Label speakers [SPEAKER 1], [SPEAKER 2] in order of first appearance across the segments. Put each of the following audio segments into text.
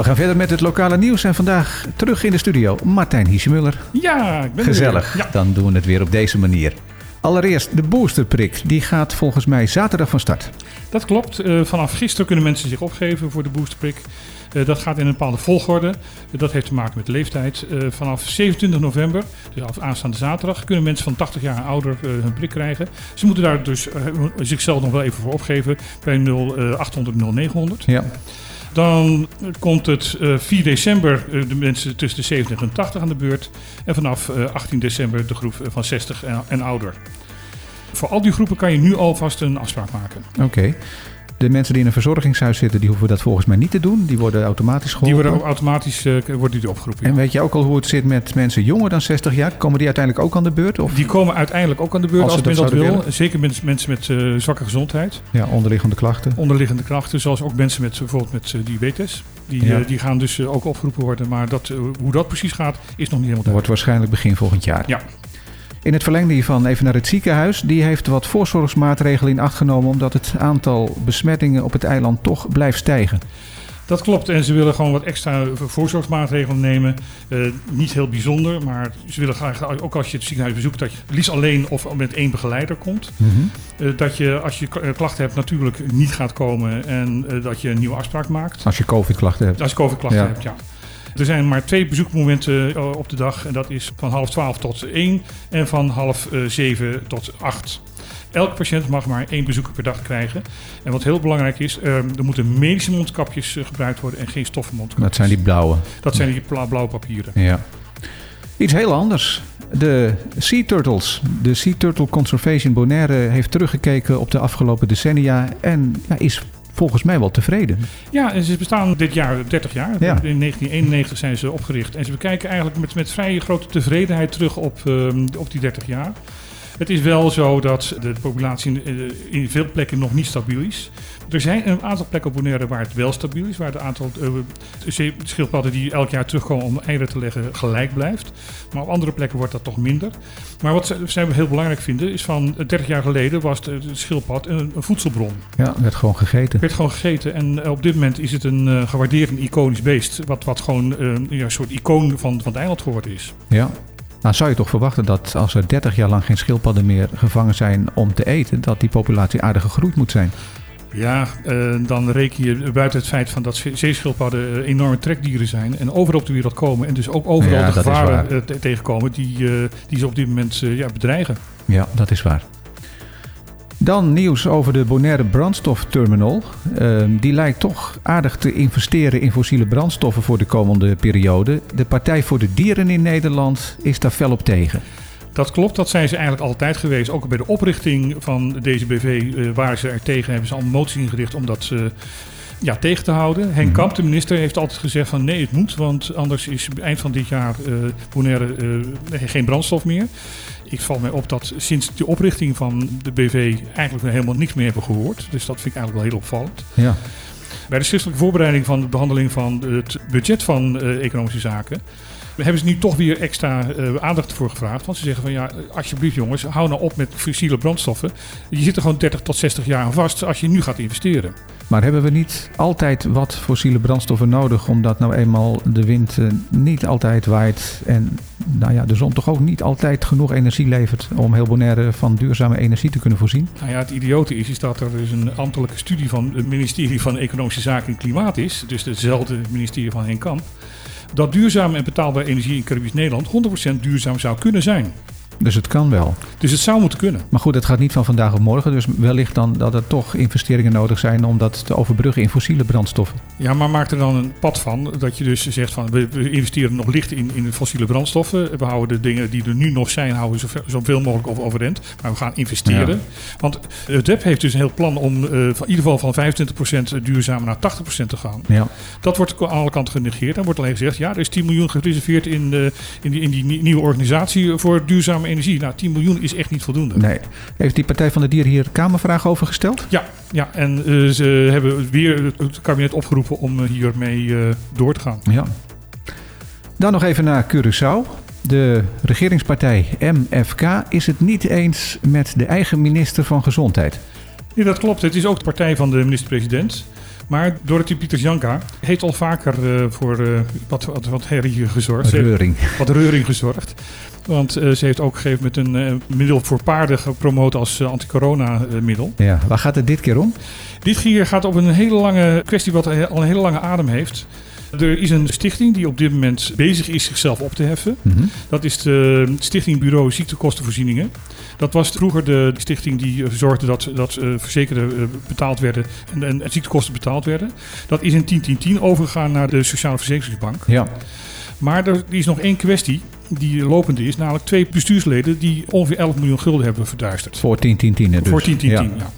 [SPEAKER 1] We gaan verder met het lokale nieuws en vandaag terug in de studio Martijn Hiesemuller.
[SPEAKER 2] Ja, ik ben er
[SPEAKER 1] Gezellig.
[SPEAKER 2] Ja,
[SPEAKER 1] dan doen we het weer op deze manier. Allereerst de boosterprik, die gaat volgens mij zaterdag van start.
[SPEAKER 2] dat klopt. Eh, vanaf gisteren kunnen mensen zich opgeven voor de boosterprik. Eh, dat gaat in een bepaalde volgorde. Dat heeft te maken met de leeftijd. Eh, vanaf 27 november, dus af aanstaande zaterdag, kunnen mensen van 80 jaar en ouder hun prik krijgen. Ze moeten daar dus zichzelf nog wel even voor opgeven bij 0800 0900.
[SPEAKER 1] Ja,
[SPEAKER 2] Dan komt het eh, 4 december eh, de mensen tussen de 70 en 80 aan de beurt. En vanaf eh, 18 december de groep van 60 en, en ouder. Voor al die groepen kan je nu alvast een afspraak maken.
[SPEAKER 1] oké. De mensen die in een verzorgingshuis zitten, die hoeven dat volgens mij niet te doen. Die worden automatisch
[SPEAKER 2] Die
[SPEAKER 1] geholpen.
[SPEAKER 2] worden ook automatisch eh, worden die opgeroepen. ja.
[SPEAKER 1] En weet je ook al hoe het zit met mensen jonger dan 60 jaar? Komen die uiteindelijk ook aan de beurt? Of
[SPEAKER 2] Die komen uiteindelijk ook aan de beurt
[SPEAKER 1] Als
[SPEAKER 2] als, men
[SPEAKER 1] dat
[SPEAKER 2] wil.
[SPEAKER 1] willen.
[SPEAKER 2] Zeker mensen, mensen met eh, zwakke gezondheid,
[SPEAKER 1] ja, onderliggende klachten?
[SPEAKER 2] onderliggende krachten, zoals ook mensen met bijvoorbeeld met eh, diabetes. Die,
[SPEAKER 1] Ja.
[SPEAKER 2] die gaan dus ook opgeroepen worden. Maar dat, hoe dat precies gaat, is nog niet helemaal
[SPEAKER 1] Dat
[SPEAKER 2] duidelijk.
[SPEAKER 1] wordt waarschijnlijk begin volgend jaar.
[SPEAKER 2] Ja.
[SPEAKER 1] In het verlengde hiervan even naar het ziekenhuis. Die heeft wat voorzorgsmaatregelen in acht genomen... omdat het aantal besmettingen op het eiland toch blijft stijgen.
[SPEAKER 2] Dat klopt. En ze willen gewoon wat extra voorzorgsmaatregelen nemen. Eh, niet heel bijzonder, maar ze willen graag, ook als je het ziekenhuis bezoekt, dat je liefst alleen of met één begeleider komt. Eh, dat je als je eh, klachten hebt natuurlijk niet gaat komen en dat je een nieuwe afspraak maakt.
[SPEAKER 1] Als je covid-klachten hebt.
[SPEAKER 2] Als je COVID-klachten
[SPEAKER 1] Ja.
[SPEAKER 2] hebt, ja. Er zijn maar twee bezoekmomenten eh, op de dag. En dat is van half twaalf tot één en van half eh, zeven tot acht. Elke patiënt mag maar één bezoeker per dag krijgen. En wat heel belangrijk is, eh, er moeten medische mondkapjes eh, gebruikt worden en geen stoffen mondkapjes.
[SPEAKER 1] Dat zijn die blauwe.
[SPEAKER 2] Dat zijn die bla- blauwe papieren.
[SPEAKER 1] Ja. Iets heel anders. De Sea Turtles. De Sea Turtle Conservation Bonaire heeft teruggekeken op de afgelopen decennia... en ja, is volgens mij wel tevreden.
[SPEAKER 2] Ja, en ze bestaan dit jaar 30 jaar.
[SPEAKER 1] Ja.
[SPEAKER 2] In 1991 zijn ze opgericht. En ze bekijken eigenlijk met, met vrij grote tevredenheid terug op, ehm, op die 30 jaar. Het is wel zo dat de populatie in, eh, in veel plekken nog niet stabiel is. Er zijn een aantal plekken op Bonaire waar het wel stabiel is. Waar het aantal eh, zee- schildpadden die elk jaar terugkomen om eieren te leggen gelijk blijft. Maar op andere plekken wordt dat toch minder. Maar wat zij heel belangrijk vinden is van eh, 30 jaar geleden was de, de schildpad een, een voedselbron.
[SPEAKER 1] Ja, werd gewoon gegeten.
[SPEAKER 2] werd gewoon gegeten. En eh, op dit moment is het een eh, gewaardeerd en iconisch beest. Wat, wat gewoon eh, ja, een soort icoon van, van het eiland geworden is.
[SPEAKER 1] Ja. Nou zou je toch verwachten dat als er 30 jaar lang geen schildpadden meer gevangen zijn om te eten... dat die populatie aardig gegroeid moet zijn.
[SPEAKER 2] Ja, eh, dan reken je buiten het feit van dat zee- zeeschildpadden eh, enorme trekdieren zijn. En overal op de wereld komen. En dus ook overal
[SPEAKER 1] Ja,
[SPEAKER 2] de gevaren eh, te- tegenkomen die, die ze op dit moment ja, bedreigen.
[SPEAKER 1] Ja, dat is waar. Dan nieuws over de Bonaire brandstofterminal. Ehm, die lijkt toch aardig te investeren in fossiele brandstoffen voor de komende periode. De Partij voor de Dieren in Nederland is daar fel op tegen.
[SPEAKER 2] Dat klopt, dat zijn ze eigenlijk altijd geweest. Ook bij de oprichting van deze BV eh, waren ze er tegen. Hebben ze al een motie ingericht om dat eh, ja, tegen te houden. Henk
[SPEAKER 1] Mhm.
[SPEAKER 2] Kamp, de minister, heeft altijd gezegd van nee, het moet. Want anders is eind van dit jaar eh Bonaire geen brandstof meer. Ik val mij op dat sinds de oprichting van de BV eigenlijk helemaal niks meer hebben gehoord. Dus dat vind ik eigenlijk wel heel opvallend.
[SPEAKER 1] Ja,
[SPEAKER 2] Bij de schriftelijke voorbereiding van de behandeling van het budget van eh, economische zaken. Hebben ze nu toch weer extra eh, aandacht voor gevraagd? Want ze zeggen van ja, alsjeblieft jongens, hou nou op met fossiele brandstoffen. Je zit er gewoon 30 tot 60 jaar aan vast als je nu gaat investeren.
[SPEAKER 1] maar hebben we niet altijd wat fossiele brandstoffen nodig... omdat nou eenmaal de wind eh, niet altijd waait... en nou ja, de zon toch ook niet altijd genoeg energie levert... om heel Bonaire van duurzame energie te kunnen voorzien?
[SPEAKER 2] Nou ja, het idiote is, is dat er dus een ambtelijke studie van het ministerie van Economische Zaken en Klimaat is. Dus hetzelfde ministerie van Henk Kamp. Dat duurzame en betaalbare energie in Caribisch Nederland 100% duurzaam zou kunnen zijn.
[SPEAKER 1] Dus het kan wel.
[SPEAKER 2] Dus het zou moeten kunnen.
[SPEAKER 1] Maar goed, het gaat niet van vandaag op morgen. Dus wellicht dan dat er toch investeringen nodig zijn om dat te overbruggen in fossiele brandstoffen.
[SPEAKER 2] Ja, maar maak er dan een pad van dat je dus zegt van we, we investeren nog licht in, in fossiele brandstoffen. We houden de dingen die er nu nog zijn, houden we zoveel, zoveel mogelijk over overeind. Maar we gaan investeren.
[SPEAKER 1] Ja.
[SPEAKER 2] Want het DEP heeft dus een heel plan om eh, van, in ieder geval van 25% duurzamer naar 80% te gaan.
[SPEAKER 1] Ja,
[SPEAKER 2] Dat wordt aan alle kanten genegeerd. Dan wordt alleen gezegd, ja, er is 10 miljoen gereserveerd in, de, in, die, in die nie- nieuwe organisatie voor duurzame energie. Nou, 10 miljoen is echt niet voldoende.
[SPEAKER 1] nee. Heeft die Partij van de Dieren hier kamervragen over gesteld?
[SPEAKER 2] Ja, ja, en eh, ze hebben weer het- kabinet opgeroepen om eh, hiermee eh, door te gaan.
[SPEAKER 1] Ja. Dan nog even naar Curaçao. De regeringspartij MFK is het niet eens met de eigen minister van Gezondheid.
[SPEAKER 2] Nee, dat klopt. Het is ook de partij van de minister-president. Maar Dorothy Pieters Janka heeft al vaker uh, voor uh, wat, wat, wat herrie gezorgd.
[SPEAKER 1] Reuring.
[SPEAKER 2] Wat reuring gezorgd. Want uh, ze heeft ook gegeven met een middel voor paarden gepromoot als anti-corona middel.
[SPEAKER 1] Ja, waar gaat het dit keer om?
[SPEAKER 2] Dit keer gaat op een hele lange kwestie wat al een hele lange adem heeft. Er is een stichting die op dit moment bezig is zichzelf op te heffen. Mm -hmm. Dat is de Stichting Bureau Ziektekostenvoorzieningen. Dat was vroeger de stichting die zorgde dat, dat uh, verzekerden betaald werden en, en, ziektekosten betaald werden. Dat is in 10-10-10 overgegaan naar de Sociale Verzekeringsbank.
[SPEAKER 1] Ja.
[SPEAKER 2] Maar er is nog één kwestie die lopende is, namelijk twee bestuursleden die ongeveer 11 miljoen gulden hebben verduisterd.
[SPEAKER 1] Voor 10-10-10 dus.
[SPEAKER 2] Voor 10-10-10, ja. ja.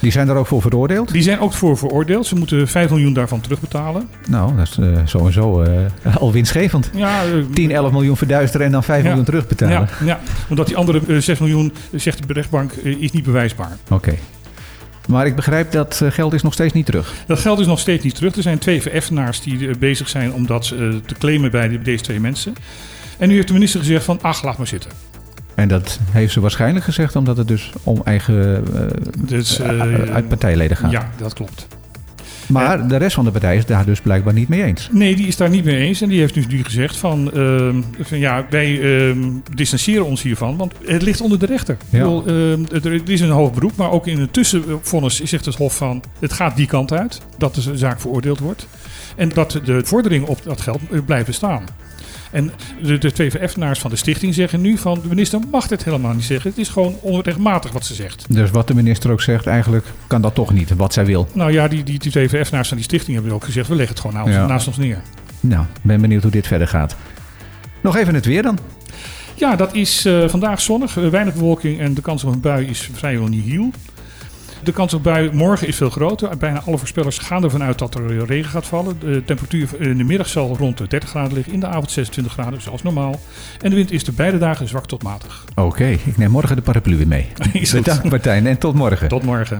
[SPEAKER 1] Die zijn daar ook voor veroordeeld?
[SPEAKER 2] Die zijn ook voor veroordeeld. Ze moeten 5 miljoen daarvan terugbetalen.
[SPEAKER 1] Nou, dat is uh, sowieso uh, al winstgevend.
[SPEAKER 2] Ja, uh,
[SPEAKER 1] 10, 11 miljoen verduisteren en dan 5
[SPEAKER 2] ja,
[SPEAKER 1] miljoen terugbetalen.
[SPEAKER 2] Ja, ja, omdat die andere 6 miljoen, zegt de rechtbank, is niet bewijsbaar.
[SPEAKER 1] Oké. Okay. Maar ik begrijp dat geld is nog steeds niet terug.
[SPEAKER 2] Dat geld is nog steeds niet terug. Er zijn twee vereffenaars die bezig zijn om dat te claimen bij deze twee mensen. En nu heeft de minister gezegd van, ach, laat maar zitten.
[SPEAKER 1] En dat heeft ze waarschijnlijk gezegd omdat het dus om eigen uh, dus, uh, uit partijleden gaat.
[SPEAKER 2] Ja, dat klopt.
[SPEAKER 1] Maar en, de rest van de partij is daar dus blijkbaar niet mee eens.
[SPEAKER 2] Nee, die is daar niet mee eens. En die heeft dus nu gezegd van, uh, van ja, wij distancieren ons hiervan, want het ligt onder de rechter. Ja. Ik bedoel, er is een hoog beroep, maar ook in het tussenvonnis zegt het Hof van, het gaat die kant uit, dat de zaak veroordeeld wordt. En dat de vorderingen op dat geld blijven staan. En de, de twee vereffenaars van de stichting zeggen nu van de minister mag dit helemaal niet zeggen. Het is gewoon onrechtmatig wat ze zegt.
[SPEAKER 1] Dus wat de minister ook zegt, eigenlijk kan dat toch niet, wat zij wil.
[SPEAKER 2] Nou ja, die, die, die twee vereffenaars van die stichting hebben ook gezegd, we leggen het gewoon naast, ja. naast ons neer.
[SPEAKER 1] Nou, ben benieuwd hoe dit verder gaat. Nog even het weer dan.
[SPEAKER 2] Ja, dat is uh, vandaag zonnig, uh, weinig bewolking en de kans op een bui is vrijwel nihil. De kans op bui morgen is veel groter. Bijna alle voorspellers gaan ervan uit dat er regen gaat vallen. De temperatuur in de middag zal rond de 30 graden liggen. In de avond 26 graden, zoals normaal. En de wind is er beide dagen zwak tot matig.
[SPEAKER 1] Oké, okay, ik neem morgen de paraplu weer mee. Bedankt Martijn en tot morgen.
[SPEAKER 2] Tot morgen.